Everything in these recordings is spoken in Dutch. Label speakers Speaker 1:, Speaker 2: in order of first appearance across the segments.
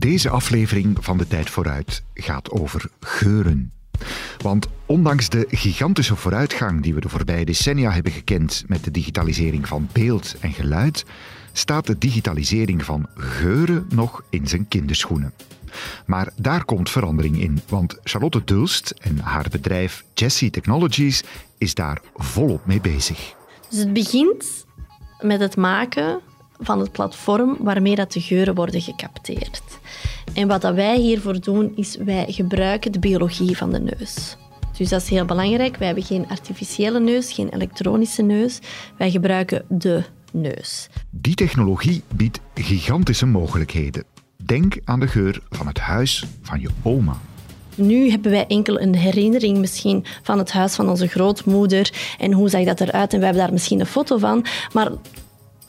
Speaker 1: Deze aflevering van de Tijd Vooruit gaat over geuren. Want ondanks de gigantische vooruitgang die we de voorbije decennia hebben gekend met de digitalisering van beeld en geluid, staat de digitalisering van geuren nog in zijn kinderschoenen. Maar daar komt verandering in, want Charlotte Dulst en haar bedrijf Jessie Technologies is daar volop mee bezig.
Speaker 2: Dus het begint met het maken van het platform waarmee dat de geuren worden gecapteerd. En wat dat wij hiervoor doen, is wij gebruiken de biologie van de neus. Dus dat is heel belangrijk. Wij hebben geen artificiële neus, geen elektronische neus. Wij gebruiken de neus.
Speaker 1: Die technologie biedt gigantische mogelijkheden. Denk aan de geur van het huis van je oma.
Speaker 2: Nu hebben wij enkel een herinnering misschien van het huis van onze grootmoeder en hoe zag dat eruit en we hebben daar misschien een foto van. Maar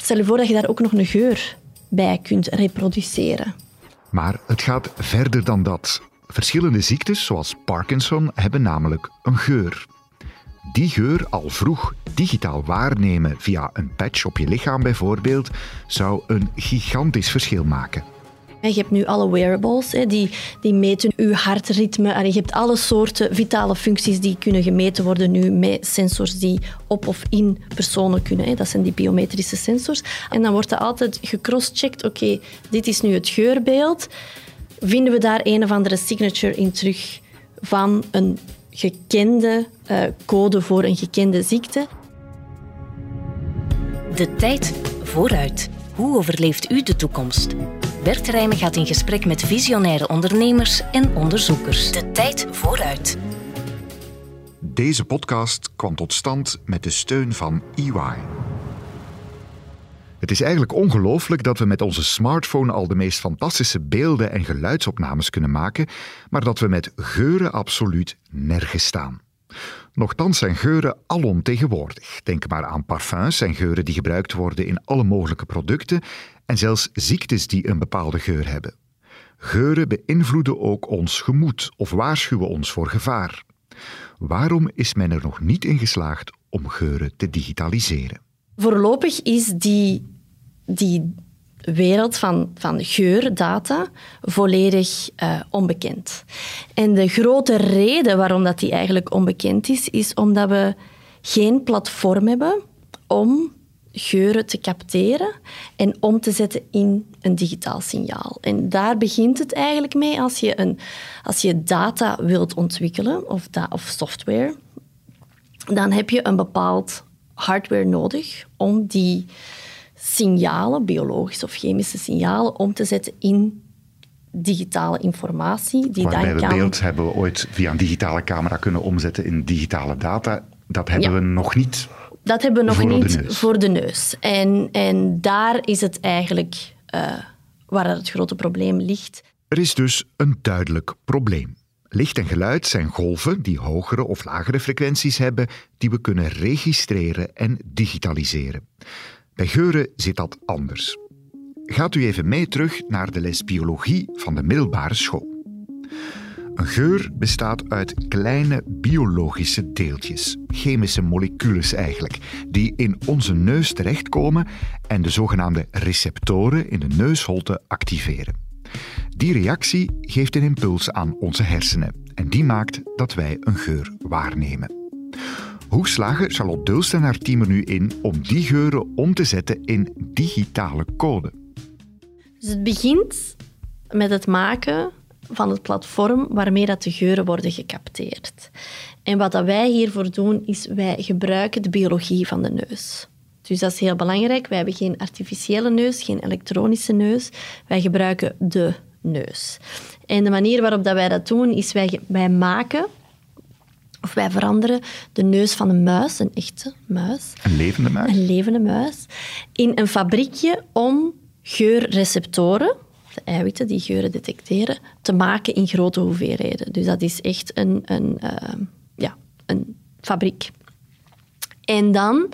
Speaker 2: stel je voor dat je daar ook nog een geur bij kunt reproduceren.
Speaker 1: Maar het gaat verder dan dat. Verschillende ziektes, zoals Parkinson, hebben namelijk een geur. Die geur al vroeg digitaal waarnemen via een patch op je lichaam bijvoorbeeld, zou een gigantisch verschil maken.
Speaker 2: Je hebt nu alle wearables, die, die meten je hartritme. Je hebt alle soorten vitale functies die kunnen gemeten worden nu met sensors die op of in personen kunnen. Dat zijn die biometrische sensors. En dan wordt er altijd gecrosschecked. Oké, dit is nu het geurbeeld. Vinden we daar een of andere signature in terug van een gekende uh, code voor een gekende ziekte?
Speaker 3: De tijd vooruit. Hoe overleeft u de toekomst? Bert Rijmen gaat in gesprek met visionaire ondernemers en onderzoekers. De tijd vooruit.
Speaker 1: Deze podcast kwam tot stand met de steun van EY. Het is eigenlijk ongelooflijk dat we met onze smartphone al de meest fantastische beelden en geluidsopnames kunnen maken, maar dat we met geuren absoluut nergens staan. Nochtans zijn geuren alomtegenwoordig. Denk maar aan parfums en geuren die gebruikt worden in alle mogelijke producten en zelfs ziektes die een bepaalde geur hebben. Geuren beïnvloeden ook ons gemoed of waarschuwen ons voor gevaar. Waarom is men er nog niet in geslaagd om geuren te digitaliseren?
Speaker 2: Voorlopig is die, die wereld van, van geurdata volledig uh, onbekend. En de grote reden waarom dat die eigenlijk onbekend is, is omdat we geen platform hebben om geuren te capteren en om te zetten in een digitaal signaal. En daar begint het eigenlijk mee als je, een, als je data wilt ontwikkelen of, da of software, dan heb je een bepaald hardware nodig om die signalen, biologische of chemische signalen, om te zetten in digitale informatie.
Speaker 1: Die Waarbij dan kan... beeld hebben we ooit via een digitale camera kunnen omzetten in digitale data. Dat hebben we nog niet
Speaker 2: dat hebben we nog niet voor de neus. En, en daar is het eigenlijk uh, waar het grote probleem ligt.
Speaker 1: Er is dus een duidelijk probleem. Licht en geluid zijn golven die hogere of lagere frequenties hebben, die we kunnen registreren en digitaliseren. Bij geuren zit dat anders. Gaat u even mee terug naar de les biologie van de middelbare school. Een geur bestaat uit kleine biologische deeltjes, chemische moleculen eigenlijk, die in onze neus terechtkomen en de zogenaamde receptoren in de neusholte activeren. Die reactie geeft een impuls aan onze hersenen en die maakt dat wij een geur waarnemen. Hoe slagen Charlotte Dulst en haar team er nu in om die geuren om te zetten in digitale code?
Speaker 2: Dus het begint met het maken van het platform waarmee dat de geuren worden gecapteerd. En wat dat wij hiervoor doen, is wij gebruiken de biologie van de neus. Dus dat is heel belangrijk. Wij hebben geen artificiële neus, geen elektronische neus. Wij gebruiken de neus. En de manier waarop dat wij dat doen, is wij, wij maken of wij veranderen de neus van een muis, een echte muis.
Speaker 1: Een levende muis?
Speaker 2: Een levende muis. In een fabriekje om geurreceptoren, de eiwitten die geuren detecteren, te maken in grote hoeveelheden. Dus dat is echt een, een, uh, ja, een fabriek. En dan,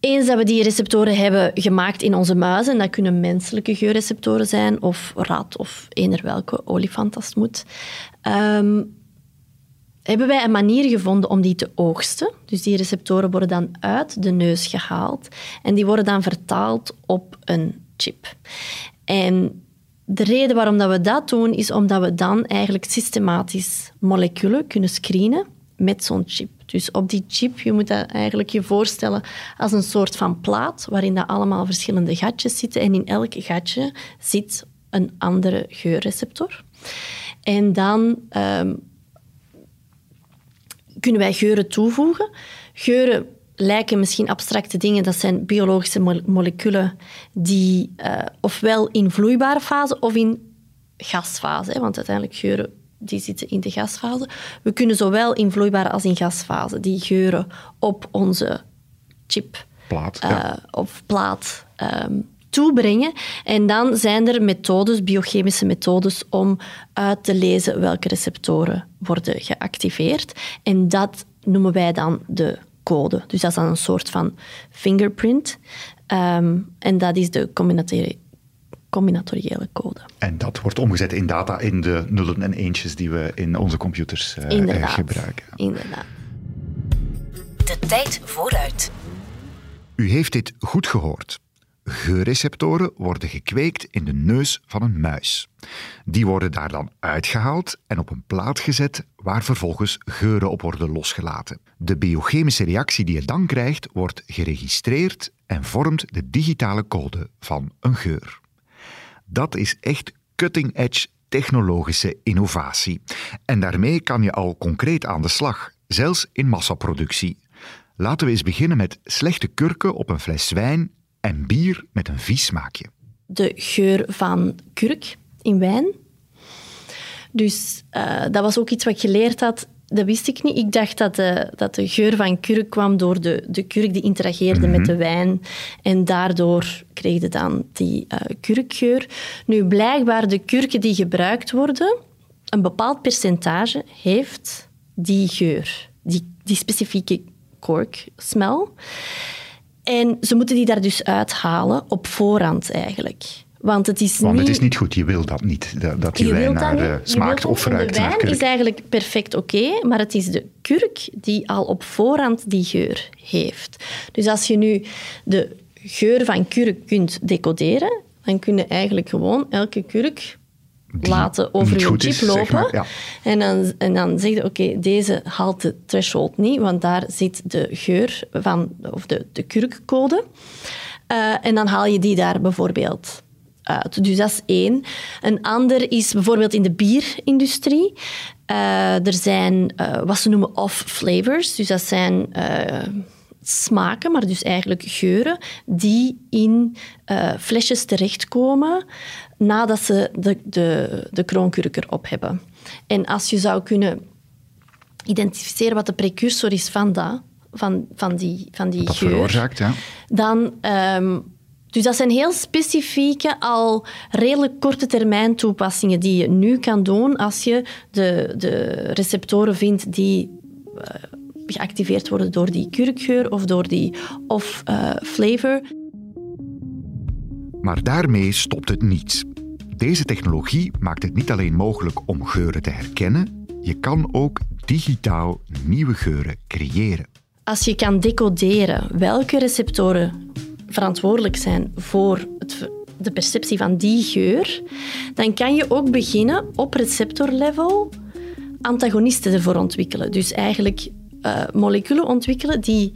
Speaker 2: eens dat we die receptoren hebben gemaakt in onze muizen, dat kunnen menselijke geurreceptoren zijn, of rat, of eender welke olifant als het moet, um, hebben wij een manier gevonden om die te oogsten. Dus die receptoren worden dan uit de neus gehaald en die worden dan vertaald op een chip. En de reden waarom dat we dat doen, is omdat we dan eigenlijk systematisch moleculen kunnen screenen met zo'n chip. Dus op die chip, je moet dat eigenlijk je voorstellen als een soort van plaat, waarin dat allemaal verschillende gatjes zitten. En in elk gatje zit een andere geurreceptor. En dan ehm, kunnen wij geuren toevoegen. Geuren lijken misschien abstracte dingen. Dat zijn biologische moleculen die uh, ofwel in vloeibare fase of in gasfase, hè, want uiteindelijk geuren die zitten in de gasfase. We kunnen zowel in vloeibare als in gasfase die geuren op onze chip
Speaker 1: plaat, uh,
Speaker 2: of plaat um, toebrengen. En dan zijn er methodes, biochemische methodes, om uit te lezen welke receptoren worden geactiveerd. En dat noemen wij dan de code. Dus dat is dan een soort van fingerprint. Um, en dat is de combinatoriële code.
Speaker 1: En dat wordt omgezet in data in de nullen en eentjes die we in onze computers uh, gebruiken.
Speaker 2: Inderdaad.
Speaker 3: De tijd vooruit.
Speaker 1: U heeft dit goed gehoord. Geurreceptoren worden gekweekt in de neus van een muis. Die worden daar dan uitgehaald en op een plaat gezet waar vervolgens geuren op worden losgelaten. De biochemische reactie die je dan krijgt wordt geregistreerd en vormt de digitale code van een geur. Dat is echt cutting-edge technologische innovatie. En daarmee kan je al concreet aan de slag, zelfs in massaproductie. Laten we eens beginnen met slechte kurken op een fles wijn en bier met een vies smaakje.
Speaker 2: De geur van kurk in wijn. Dus uh, dat was ook iets wat ik geleerd had. Dat wist ik niet. Ik dacht dat de, dat de geur van kurk kwam door de, de kurk die interageerde met mhm. de wijn. En daardoor kreeg je dan die uh, kurkgeur. Nu, blijkbaar de kurken die gebruikt worden, een bepaald percentage heeft die geur. Die, die specifieke cork smell. En ze moeten die daar dus uithalen op voorhand eigenlijk. Want het is,
Speaker 1: Want
Speaker 2: niet...
Speaker 1: het is niet goed, je wil dat niet, dat die wijn naar uh, smaakt of ruikt
Speaker 2: De wijn is eigenlijk perfect oké, maar het is de kurk die al op voorhand die geur heeft. Dus als je nu de geur van kurk kunt decoderen, dan kun je eigenlijk gewoon elke kurk laten over je chip lopen. en, dan, en dan zeg je, oké, deze haalt de threshold niet, want daar zit de geur van, of de, de kurkcode. Uh, en dan haal je die daar bijvoorbeeld uit. Dus dat is één. Een ander is bijvoorbeeld in de bierindustrie. Uh, er zijn uh, wat ze noemen off-flavors. Dus dat zijn smaken, maar dus eigenlijk geuren, die in flesjes terechtkomen nadat ze de, de, de kroonkurk erop hebben. En als je zou kunnen identificeren wat de precursor is van dat, van, van die, van die
Speaker 1: dat
Speaker 2: geur,
Speaker 1: veroorzaakt, ja.
Speaker 2: dan... Um, dus dat zijn heel specifieke, al redelijk korte termijn toepassingen die je nu kan doen als je de, de receptoren vindt die uh, geactiveerd worden door die kurkgeur of door die off-flavor. Uh,
Speaker 1: maar daarmee stopt het niet. Deze technologie maakt het niet alleen mogelijk om geuren te herkennen, je kan ook digitaal nieuwe geuren creëren.
Speaker 2: Als je kan decoderen welke receptoren verantwoordelijk zijn voor het, de perceptie van die geur, dan kan je ook beginnen op receptorlevel antagonisten ervoor ontwikkelen. Dus eigenlijk uh, moleculen ontwikkelen die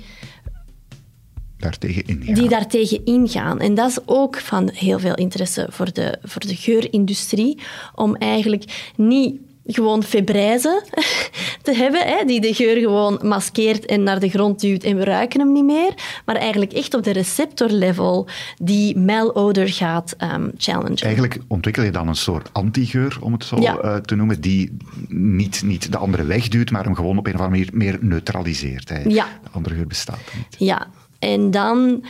Speaker 1: daartegen ingaan.
Speaker 2: Die daartegen ingaan. En dat is ook van heel veel interesse voor de, voor de geurindustrie. Om eigenlijk niet gewoon febrijze te hebben, hè, die de geur gewoon maskeert en naar de grond duwt en we ruiken hem niet meer, maar eigenlijk echt op de receptorlevel die malodor gaat um, challengen.
Speaker 1: Eigenlijk ontwikkel je dan een soort antigeur, om het zo uh, te noemen, die niet, niet de andere wegduwt, maar hem gewoon op een of andere manier meer neutraliseert. Hè.
Speaker 2: Ja.
Speaker 1: De andere geur bestaat niet.
Speaker 2: Ja, en dan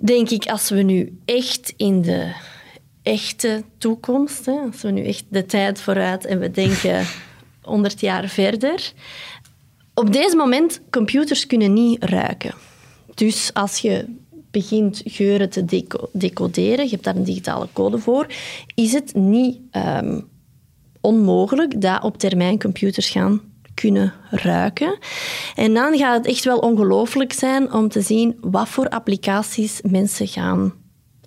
Speaker 2: denk ik, als we nu echt in de echte toekomst, hè, als we nu echt de tijd vooruit en we denken 100 jaar verder. Op deze moment, computers kunnen niet ruiken. Dus als je begint geuren te decoderen, je hebt daar een digitale code voor, is het niet um, onmogelijk dat op termijn computers gaan kunnen ruiken. En dan gaat het echt wel ongelooflijk zijn om te zien wat voor applicaties mensen gaan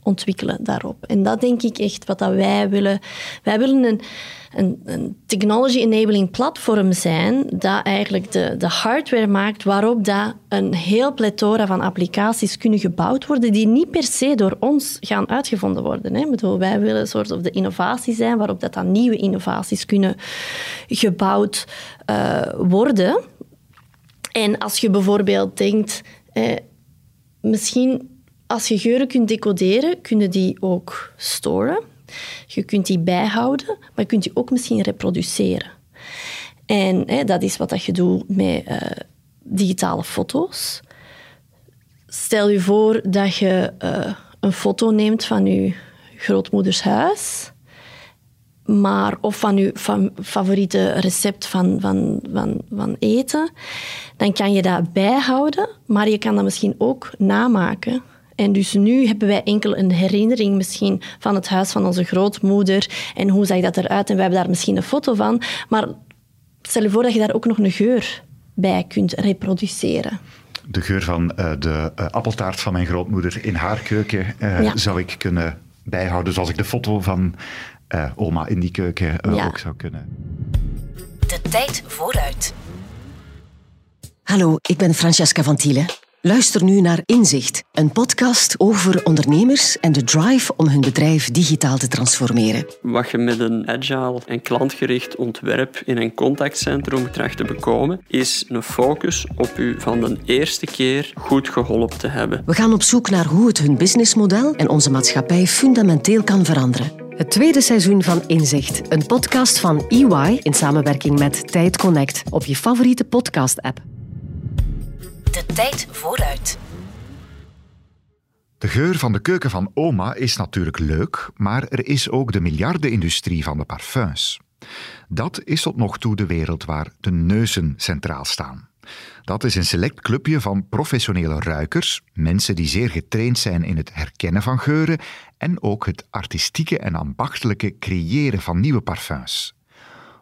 Speaker 2: ontwikkelen daarop. En dat denk ik echt wat dat wij willen. Wij willen een, een, een technology enabling platform zijn dat eigenlijk de, de hardware maakt waarop dat een heel plethora van applicaties kunnen gebouwd worden die niet per se door ons gaan uitgevonden worden. Hè. Wij willen een soort of de innovatie zijn waarop dat dan nieuwe innovaties kunnen gebouwd uh, worden. En als je bijvoorbeeld denkt, eh, misschien als je geuren kunt decoderen, kunnen die ook storen. Je kunt die bijhouden, maar je kunt die ook misschien reproduceren. En hè, dat is wat dat je doet met uh, digitale foto's. Stel je voor dat je uh, een foto neemt van je grootmoeders huis maar, of van je favoriete recept van, van, van, van eten, dan kan je dat bijhouden, maar je kan dat misschien ook namaken. En dus nu hebben wij enkel een herinnering misschien van het huis van onze grootmoeder en hoe zag dat eruit en we hebben daar misschien een foto van. Maar stel je voor dat je daar ook nog een geur bij kunt reproduceren.
Speaker 1: De geur van uh, de uh, appeltaart van mijn grootmoeder in haar keuken uh, ja. zou ik kunnen bijhouden, zoals ik de foto van uh, oma in die keuken uh, ja. ook zou kunnen.
Speaker 3: De tijd vooruit. Hallo, ik ben Francesca van Thielen. Luister nu naar Inzicht, een podcast over ondernemers en de drive om hun bedrijf digitaal te transformeren.
Speaker 4: Wat je met een agile en klantgericht ontwerp in een contactcentrum tracht te bekomen, is een focus op u van de eerste keer goed geholpen te hebben.
Speaker 3: We gaan op zoek naar hoe het hun businessmodel en onze maatschappij fundamenteel kan veranderen. Het tweede seizoen van Inzicht, een podcast van EY in samenwerking met Tijd Connect op je favoriete podcast-app.
Speaker 1: De tijd vooruit. De geur van de keuken van oma is natuurlijk leuk, maar er is ook de miljardenindustrie van de parfums. Dat is tot nog toe de wereld waar de neuzen centraal staan. Dat is een select clubje van professionele ruikers, mensen die zeer getraind zijn in het herkennen van geuren en ook het artistieke en ambachtelijke creëren van nieuwe parfums.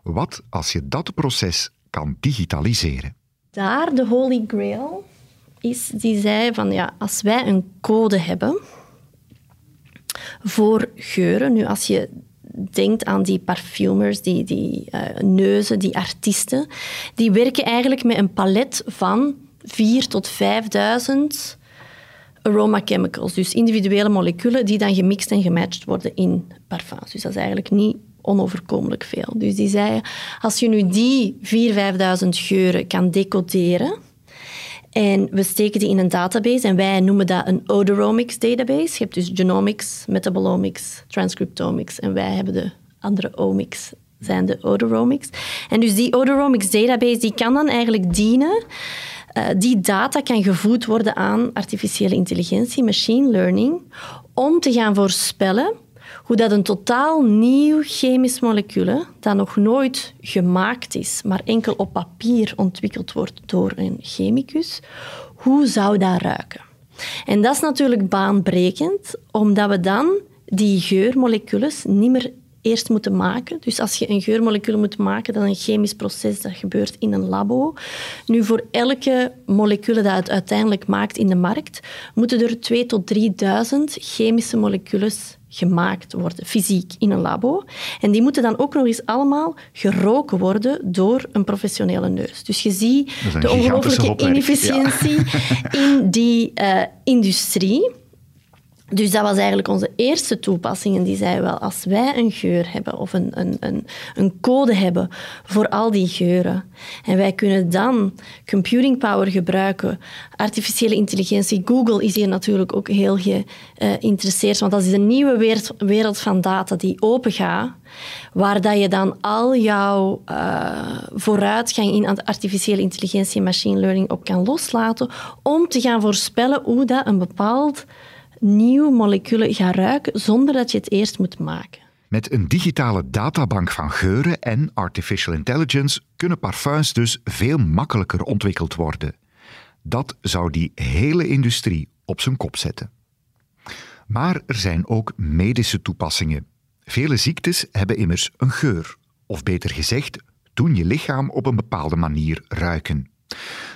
Speaker 1: Wat als je dat proces kan digitaliseren?
Speaker 2: Daar de Holy Grail is, die zei van ja, als wij een code hebben voor geuren, nu als je denkt aan die parfumers, die, die uh, neuzen, die artiesten, die werken eigenlijk met een palet van 4 tot 5000 aroma chemicals, dus individuele moleculen die dan gemixt en gematcht worden in parfums. Dus dat is eigenlijk niet onoverkomelijk veel. Dus die zei, als je nu die 4.000, 5.000 geuren kan decoderen, en we steken die in een database en wij noemen dat een odoromics database. Je hebt dus genomics, metabolomics, transcriptomics en wij hebben de andere omics, zijn de odoromics. En dus die odoromics database die kan dan eigenlijk dienen uh, die data kan gevoed worden aan artificiële intelligentie, machine learning, om te gaan voorspellen hoe dat een totaal nieuw chemisch molecuul, dat nog nooit gemaakt is, maar enkel op papier ontwikkeld wordt door een chemicus, hoe zou dat ruiken? En dat is natuurlijk baanbrekend, omdat we dan die geurmoleculen niet meer eerst moeten maken. Dus als je een geurmolecuul moet maken, dat is een chemisch proces dat gebeurt in een labo. Nu, voor elke molecuul dat het uiteindelijk maakt in de markt, moeten er 2 tot 3.000 chemische moleculen gemaakt worden, fysiek, in een labo. En die moeten dan ook nog eens allemaal geroken worden door een professionele neus. Dus je ziet de ongelooflijke inefficiëntie in die uh, industrie. Dus dat was eigenlijk onze eerste toepassing. En die zei wel, als wij een geur hebben of een, een, een, een code hebben voor al die geuren, en wij kunnen dan computing power gebruiken, artificiële intelligentie, Google is hier natuurlijk ook heel geïnteresseerd, want dat is een nieuwe wereld, van data die open gaat, waar dat je dan al jouw uh, vooruitgang in artificiële intelligentie en machine learning op kan loslaten, om te gaan voorspellen hoe dat een bepaald nieuwe moleculen gaan ruiken zonder dat je het eerst moet maken.
Speaker 1: Met een digitale databank van geuren en artificial intelligence kunnen parfums dus veel makkelijker ontwikkeld worden. Dat zou die hele industrie op zijn kop zetten. Maar er zijn ook medische toepassingen. Vele ziektes hebben immers een geur, of beter gezegd, doen je lichaam op een bepaalde manier ruiken.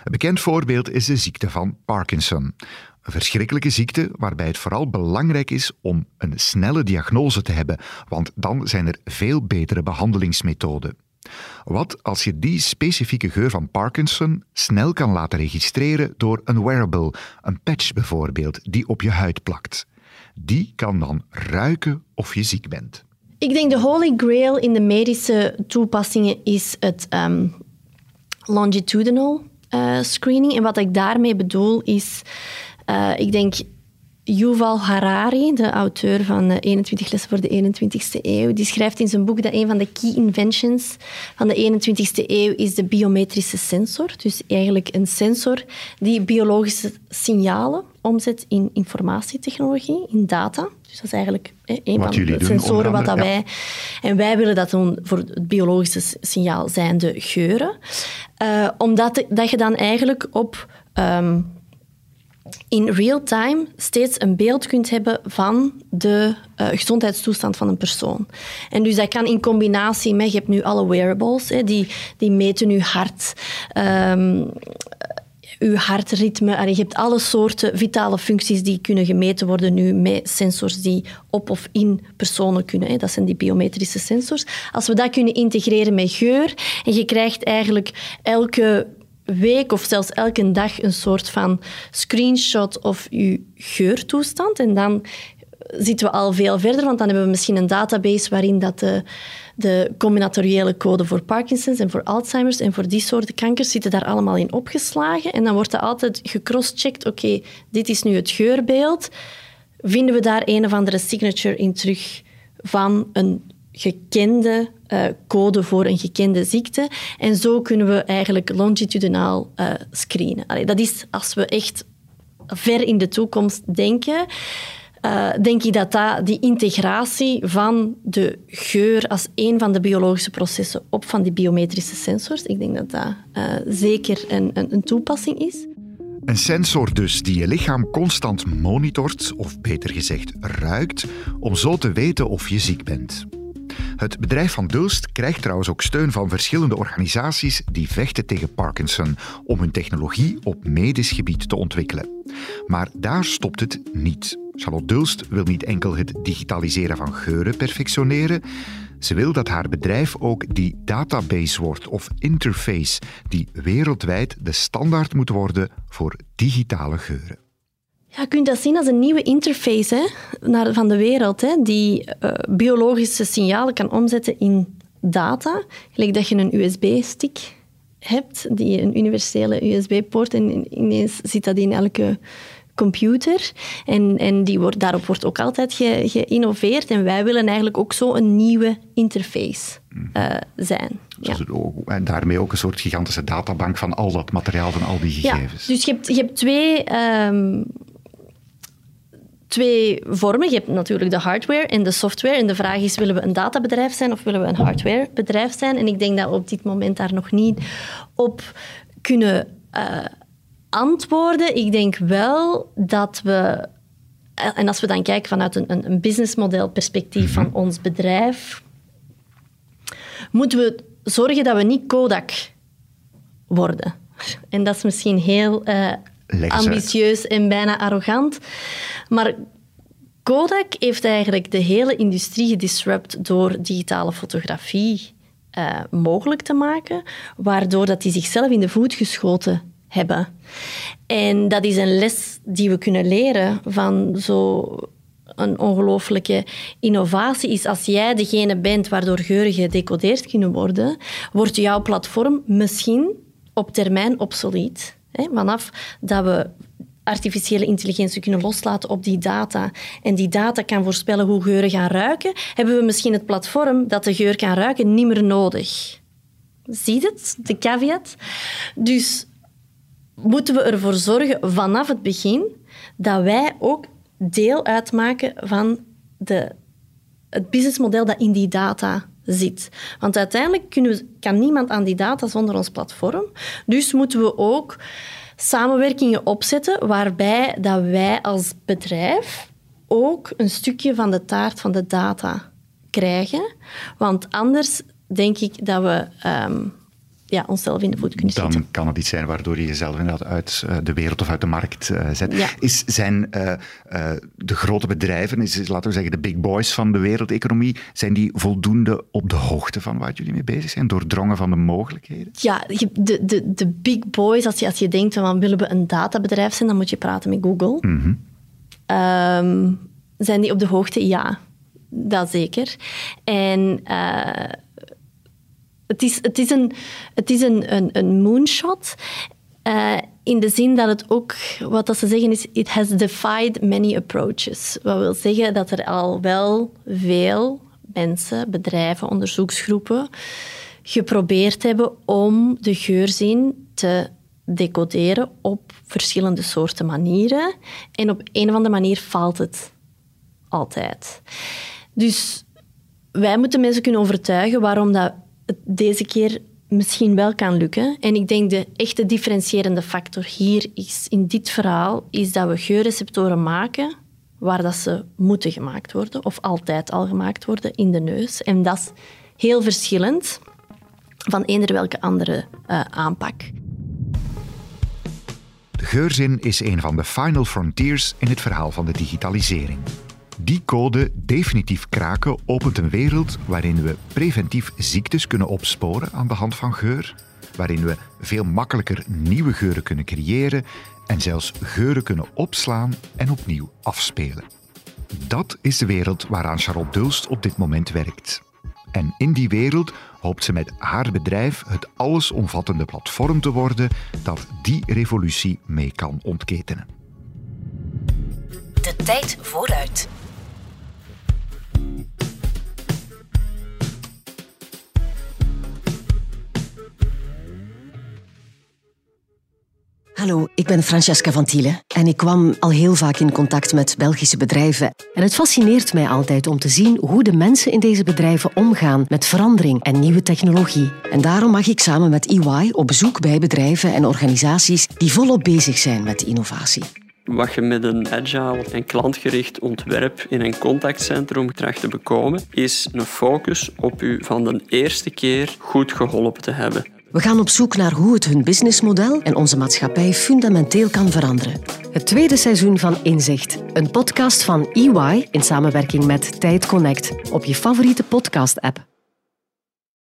Speaker 1: Een bekend voorbeeld is de ziekte van Parkinson. Een verschrikkelijke ziekte waarbij het vooral belangrijk is om een snelle diagnose te hebben, want dan zijn er veel betere behandelingsmethoden. Wat als je die specifieke geur van Parkinson snel kan laten registreren door een wearable, een patch bijvoorbeeld, die op je huid plakt? Die kan dan ruiken of je ziek bent.
Speaker 2: Ik denk de holy grail in de medische toepassingen is het um, longitudinal uh, screening. En wat ik daarmee bedoel is, uh, ik denk Yuval Harari, de auteur van 21 lessen voor de 21ste eeuw, die schrijft in zijn boek dat een van de key inventions van de 21ste eeuw is de biometrische sensor. Dus eigenlijk een sensor die biologische signalen omzet in informatietechnologie, in data. Dus dat is eigenlijk een
Speaker 1: wat
Speaker 2: van de sensoren wat dat wij... En wij willen dat doen voor het biologische signaal zijn de geuren. Uh, omdat dat je dan eigenlijk op... Um, in real time steeds een beeld kunt hebben van de uh, gezondheidstoestand van een persoon. En dus dat kan in combinatie met, je hebt nu alle wearables, hè, die, die meten je hart, um, uw hartritme. je hebt alle soorten vitale functies die kunnen gemeten worden nu met sensors die op of in personen kunnen. Hè. Dat zijn die biometrische sensors. Als we dat kunnen integreren met geur en je krijgt eigenlijk elke week of zelfs elke dag een soort van screenshot of je geurtoestand. En dan zitten we al veel verder, want dan hebben we misschien een database waarin dat de, de combinatoriële code voor Parkinson's en voor Alzheimer's en voor die soorten kankers zitten daar allemaal in opgeslagen. En dan wordt er altijd gecrosschecked, oké, dit is nu het geurbeeld. Vinden we daar een of andere signature in terug van een gekende uh, code voor een gekende ziekte. En zo kunnen we eigenlijk longitudinaal uh, screenen. Dat is als we echt ver in de toekomst denken. Uh, denk ik dat, dat die integratie van de geur als een van de biologische processen op van die biometrische sensors, ik denk dat dat zeker een, een, een toepassing is.
Speaker 1: Een sensor dus die je lichaam constant monitort, of beter gezegd ruikt, om zo te weten of je ziek bent. Het bedrijf van Dulst krijgt trouwens ook steun van verschillende organisaties die vechten tegen Parkinson om hun technologie op medisch gebied te ontwikkelen. Maar daar stopt het niet. Charlotte Dulst wil niet enkel het digitaliseren van geuren perfectioneren. Ze wil dat haar bedrijf ook die database wordt of interface die wereldwijd de standaard moet worden voor digitale geuren.
Speaker 2: Ja, je dat zien als een nieuwe interface naar, van de wereld, hè, die uh, biologische signalen kan omzetten in data. Gelijk dat je een USB-stick hebt, die een universele USB-poort, en ineens zit dat in elke computer. En, en die wordt, daarop wordt ook altijd ge, geïnnoveerd. En wij willen eigenlijk ook zo een nieuwe interface uh, zijn.
Speaker 1: Dus ja. en daarmee ook een soort gigantische databank van al dat materiaal, van al die gegevens.
Speaker 2: Ja, dus je hebt, je hebt twee um, twee vormen. Je hebt natuurlijk de hardware en de software. En de vraag is, willen we een databedrijf zijn of willen we een hardwarebedrijf zijn? En ik denk dat we op dit moment daar nog niet op kunnen uh, antwoorden. Ik denk wel dat we... Eh, en als we dan kijken vanuit een, een businessmodel perspectief van mhm. ons bedrijf, moeten we zorgen dat we niet Kodak worden. En dat is misschien heel uh, ambitieus en bijna arrogant. Maar Kodak heeft eigenlijk de hele industrie gedisrupt door digitale fotografie uh, mogelijk te maken, waardoor dat die zichzelf in de voet geschoten hebben. En dat is een les die we kunnen leren van zo een ongelooflijke innovatie is als jij degene bent waardoor geuren gedecodeerd kunnen worden, wordt jouw platform misschien op termijn obsolet. Vanaf dat we artificiële intelligentie kunnen loslaten op die data en die data kan voorspellen hoe geuren gaan ruiken, hebben we misschien het platform dat de geur kan ruiken niet meer nodig. Zie je het? De caveat. Dus moeten we ervoor zorgen vanaf het begin dat wij ook deel uitmaken van de, het businessmodel dat in die data zit. Want uiteindelijk we, kan niemand aan die data zonder ons platform. Dus moeten we ook samenwerkingen opzetten waarbij dat wij als bedrijf ook een stukje van de taart van de data krijgen. Want anders denk ik dat we um, ja, onszelf in de voet kunnen
Speaker 1: Dan
Speaker 2: schieten.
Speaker 1: kan het iets zijn waardoor je jezelf inderdaad uit eh, de wereld of uit de markt eh, zet.
Speaker 2: Ja.
Speaker 1: Is, zijn eh, de grote bedrijven, is, laten we zeggen de big boys van de wereldeconomie, zijn die voldoende op de hoogte van waar jullie mee bezig zijn? Doordrongen van de mogelijkheden?
Speaker 2: Ja, de, de, de big boys, als je, als je denkt van willen we een databedrijf zijn, dan moet je praten met Google. Ehm, zijn die op de hoogte? Ja, dat zeker. En het is, het is, een, het is een, een, een moonshot. eh, in de zin dat het ook, wat dat ze zeggen is, it has defied many approaches. Wat wil zeggen dat er al wel veel mensen, bedrijven, onderzoeksgroepen geprobeerd hebben om de geurzin te decoderen op verschillende soorten manieren. En op een of andere manier faalt het altijd. Dus wij moeten mensen kunnen overtuigen waarom dat het deze keer misschien wel kan lukken. En ik denk de echte differentiërende factor hier is, in dit verhaal, is dat we geurreceptoren maken waar dat ze moeten gemaakt worden, of altijd al gemaakt worden, in de neus. En dat is heel verschillend van eender welke andere eh, aanpak.
Speaker 1: De geurzin is een van de final frontiers in het verhaal van de digitalisering. Die code definitief kraken opent een wereld waarin we preventief ziektes kunnen opsporen aan de hand van geur, waarin we veel makkelijker nieuwe geuren kunnen creëren en zelfs geuren kunnen opslaan en opnieuw afspelen. Dat is de wereld waaraan Charlotte Dulst op dit moment werkt. En in die wereld hoopt ze met haar bedrijf het allesomvattende platform te worden dat die revolutie mee kan ontketenen.
Speaker 3: De tijd vooruit. Hallo, ik ben Francesca van Thiele en ik kwam al heel vaak in contact met Belgische bedrijven. En het fascineert mij altijd om te zien hoe de mensen in deze bedrijven omgaan met verandering en nieuwe technologie. En daarom mag ik samen met EY op bezoek bij bedrijven en organisaties die volop bezig zijn met innovatie.
Speaker 4: Wat je met een agile en klantgericht ontwerp in een contactcentrum tracht te bekomen, is een focus op u van de eerste keer goed geholpen te hebben.
Speaker 3: We gaan op zoek naar hoe het hun businessmodel en onze maatschappij fundamenteel kan veranderen. Het tweede seizoen van Inzicht, een podcast van EY in samenwerking met Tijd Connect op je favoriete podcast-app.